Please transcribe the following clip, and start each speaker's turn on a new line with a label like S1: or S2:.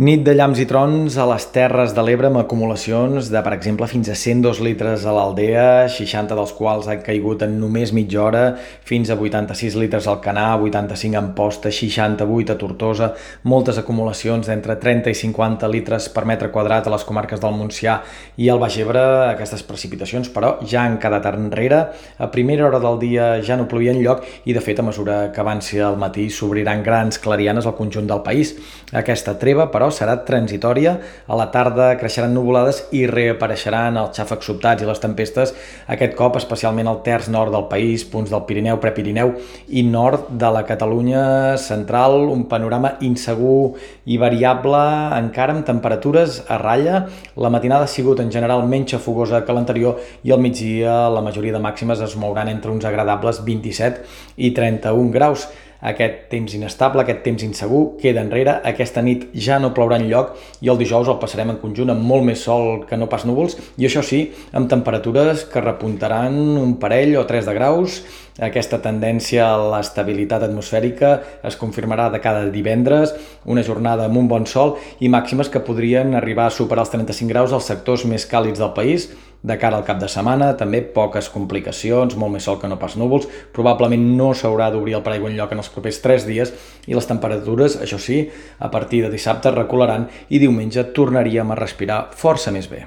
S1: Nit de llamps i trons a les Terres de l'Ebre amb acumulacions de, per exemple, fins a 102 litres a l'Aldea, 60 dels quals han caigut en només mitja hora, fins a 86 litres al Canà, 85 en Posta, 68 a Tortosa, moltes acumulacions d'entre 30 i 50 litres per metre quadrat a les comarques del Montsià i el Baix Ebre. Aquestes precipitacions, però, ja han quedat enrere. A primera hora del dia ja no plovia enlloc i, de fet, a mesura que avanci el matí s'obriran grans clarianes al conjunt del país. Aquesta treva, però, serà transitòria. A la tarda creixeran nuvolades i reapareixeran els xàfecs sobtats i les tempestes, aquest cop especialment al terç nord del país, punts del Pirineu, Prepirineu i nord de la Catalunya central, un panorama insegur i variable encara amb temperatures a ratlla. La matinada ha sigut en general menys fogosa que l'anterior i al migdia la majoria de màximes es mouran entre uns agradables 27 i 31 graus. Aquest temps inestable, aquest temps insegur, queda enrere. Aquesta nit ja no plourà en lloc i el dijous el passarem en conjunt amb molt més sol que no pas núvols i això sí, amb temperatures que repuntaran un parell o tres de graus. Aquesta tendència a l'estabilitat atmosfèrica es confirmarà de cada divendres, una jornada amb un bon sol i màximes que podrien arribar a superar els 35 graus als sectors més càlids del país, de cara al cap de setmana, també poques complicacions, molt més sol que no pas núvols, probablement no s'haurà d'obrir el paraigua lloc en els propers 3 dies i les temperatures, això sí, a partir de dissabte recularan i diumenge tornaríem a respirar força més bé.